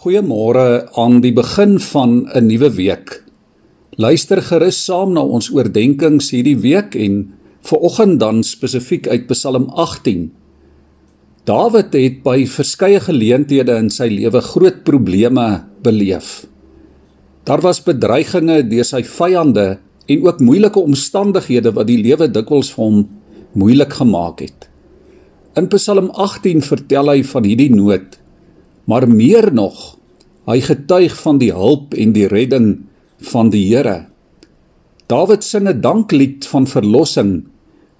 Goeiemôre aan die begin van 'n nuwe week. Luister gerus saam na ons oordeenkings hierdie week en vanoggend dan spesifiek uit Psalm 18. Dawid het by verskeie geleenthede in sy lewe groot probleme beleef. Daar was bedreigings deur sy vyande en ook moeilike omstandighede wat die lewe dikwels vir hom moeilik gemaak het. In Psalm 18 vertel hy van hierdie nood maar meer nog, hy getuig van die hulp en die redding van die Here. Dawid sing 'n danklied van verlossing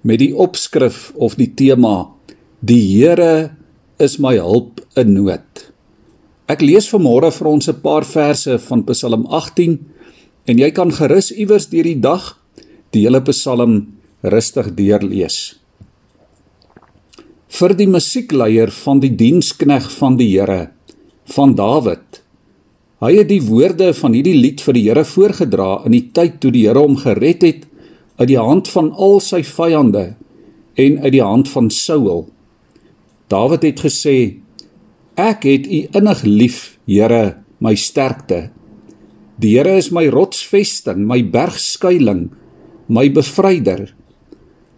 met die opskrif of die tema: Die Here is my hulp in nood. Ek lees vanmôre vir ons 'n paar verse van Psalm 18 en jy kan gerus iewers deur die dag die hele Psalm rustig deurlees vir die musiekleier van die dienskneg van die Here van Dawid. Hy het die woorde van hierdie lied vir die Here voorgedra in die tyd toe die Here hom gered het uit die hand van al sy vyande en uit die hand van Saul. Dawid het gesê: Ek het U innig lief, Here, my sterkte. Die Here is my rotsvesting, my bergskuiling, my bevryder.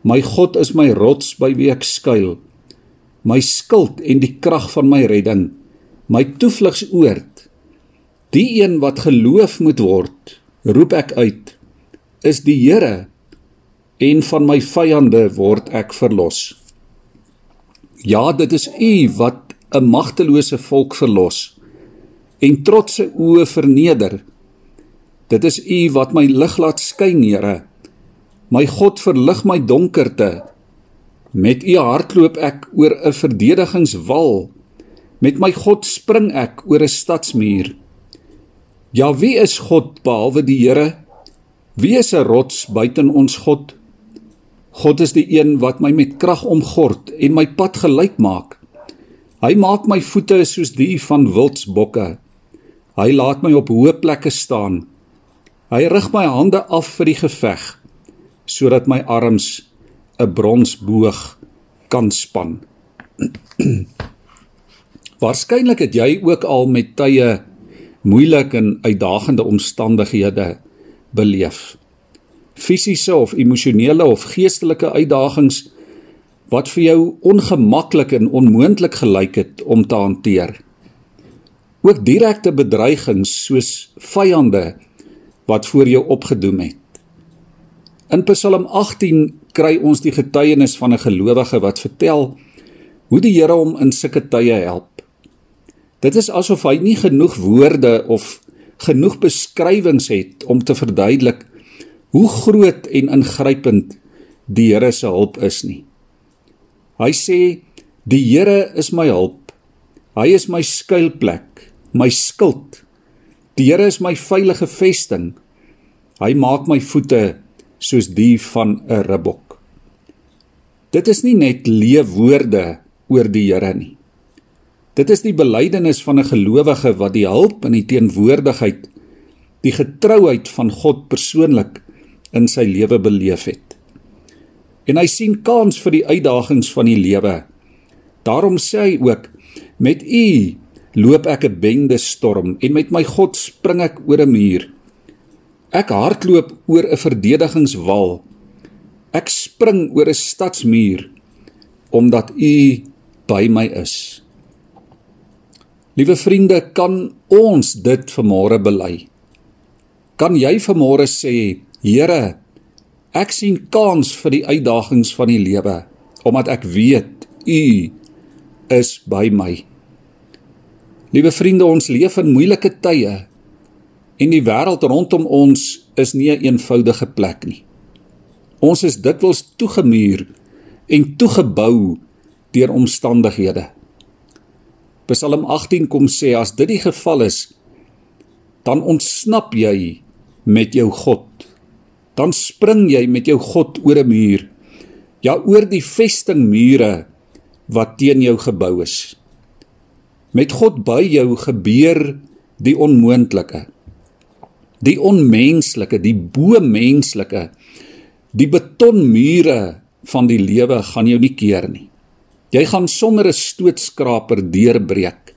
My God is my rots by wie ek skuil, my skild en die krag van my redding my toevlugsoord. Die een wat geloof moet word, roep ek uit, is die Here en van my vyande word ek verlos. Ja, dit is U wat 'n magtelose volk verlos en trotse oë verneder. Dit is U wat my lig laat skyn, Here. My God verlig my donkerte. Met U hardloop ek oor 'n verdedigingswal. Met my God spring ek oor 'n stadsmuur. Ja, wie is God behalwe die Here? Wie is 'n rots buiten ons God? God is die een wat my met krag omgord en my pad gelyk maak. Hy maak my voete soos die van wildsbokke. Hy laat my op hoë plekke staan. Hy rig my hande af vir die geveg sodat my arms 'n bronsboog kan span. Waarskynlik het jy ook al met tye moeilike en uitdagende omstandighede beleef. Fisiese of emosionele of geestelike uitdagings wat vir jou ongemaklik en onmoontlik gelyk het om te hanteer. Ook direkte bedreigings soos vyande wat voor jou opgedoem het. In Psalm 18 kry ons die getuienis van 'n gelowige wat vertel hoe die Here hom in sulke tye help. Dit is asof hy nie genoeg woorde of genoeg beskrywings het om te verduidelik hoe groot en ingrypend die Here se hulp is nie. Hy sê die Here is my hulp. Hy is my skuilplek, my skild. Die Here is my veilige vesting. Hy maak my voete soos die van 'n ribbok. Dit is nie net leë woorde oor die Here nie. Dit is die belydenis van 'n gelowige wat die hulp en die teenwoordigheid, die getrouheid van God persoonlik in sy lewe beleef het. En hy sien kans vir die uitdagings van die lewe. Daarom sê hy ook: "Met U loop ek 'n bende storm en met my God spring ek oor 'n muur. Ek hardloop oor 'n verdedigingswal. Ek spring oor 'n stadsmuur omdat U by my is." Liewe vriende, kan ons dit vanmôre bely? Kan jy vanmôre sê, Here, ek sien kans vir die uitdagings van die lewe omdat ek weet U is by my. Liewe vriende, ons leef in moeilike tye en die wêreld rondom ons is nie 'n een eenvoudige plek nie. Ons is dikwels toegemuur en toegebou deur omstandighede. Psalm 18 kom sê as dit die geval is, dan ontsnap jy met jou God. Dan spring jy met jou God oor 'n muur. Ja, oor die vestingmure wat teen jou gebou is. Met God by jou gebeur die onmoontlike. Die onmenslike, die bo-menslike. Die betonmure van die lewe gaan jou nie keer nie. Jy gaan sonder 'n stootskraper deurbreek.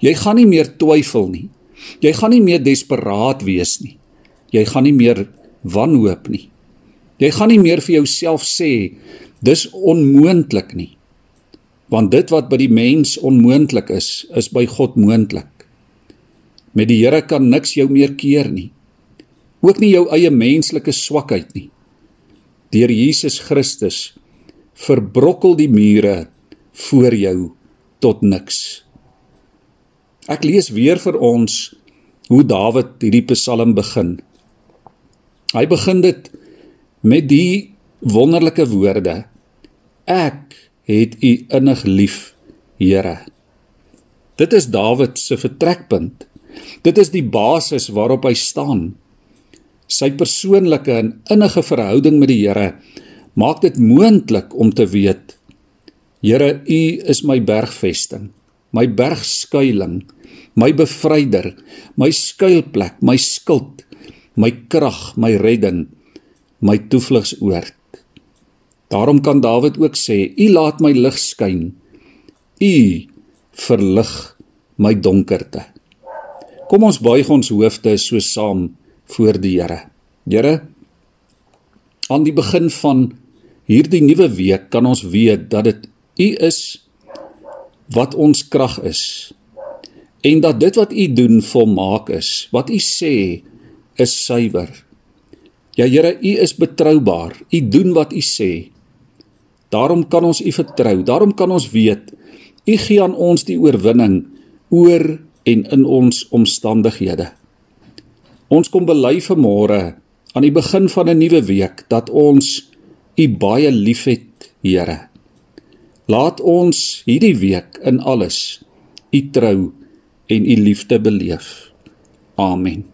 Jy gaan nie meer twyfel nie. Jy gaan nie meer desperaat wees nie. Jy gaan nie meer wanhoop nie. Jy gaan nie meer vir jouself sê dis onmoontlik nie. Want dit wat by die mens onmoontlik is, is by God moontlik. Met die Here kan niks jou meer keer nie. Ook nie jou eie menslike swakheid nie. Deur Jesus Christus verbrokkel die mure voor jou tot niks. Ek lees weer vir ons hoe Dawid hierdie Psalm begin. Hy begin dit met die wonderlike woorde: Ek het U innig lief, Here. Dit is Dawid se vertrekpunt. Dit is die basis waarop hy staan. Sy persoonlike en innige verhouding met die Here maak dit moontlik om te weet Here, U is my bergvesting, my bergskuiling, my bevryder, my skuilplek, my skild, my krag, my redding, my toevlugsoord. Daarom kan Dawid ook sê: U laat my lig skyn. U verlig my donkerte. Kom ons buig ons hoofde so saam voor die Here. Here, aan die begin van hierdie nuwe week kan ons weet dat dit U is wat ons krag is en dat dit wat U doen volmaak is. Wat U sê is suiwer. Ja Here, U is betroubaar. U doen wat U sê. Daarom kan ons U vertrou. Daarom kan ons weet U gee aan ons die oorwinning oor en in ons omstandighede. Ons kom bely vanmôre aan die begin van 'n nuwe week dat ons U baie liefhet, Here. Laat ons hierdie week in alles U trou en U liefde beleef. Amen.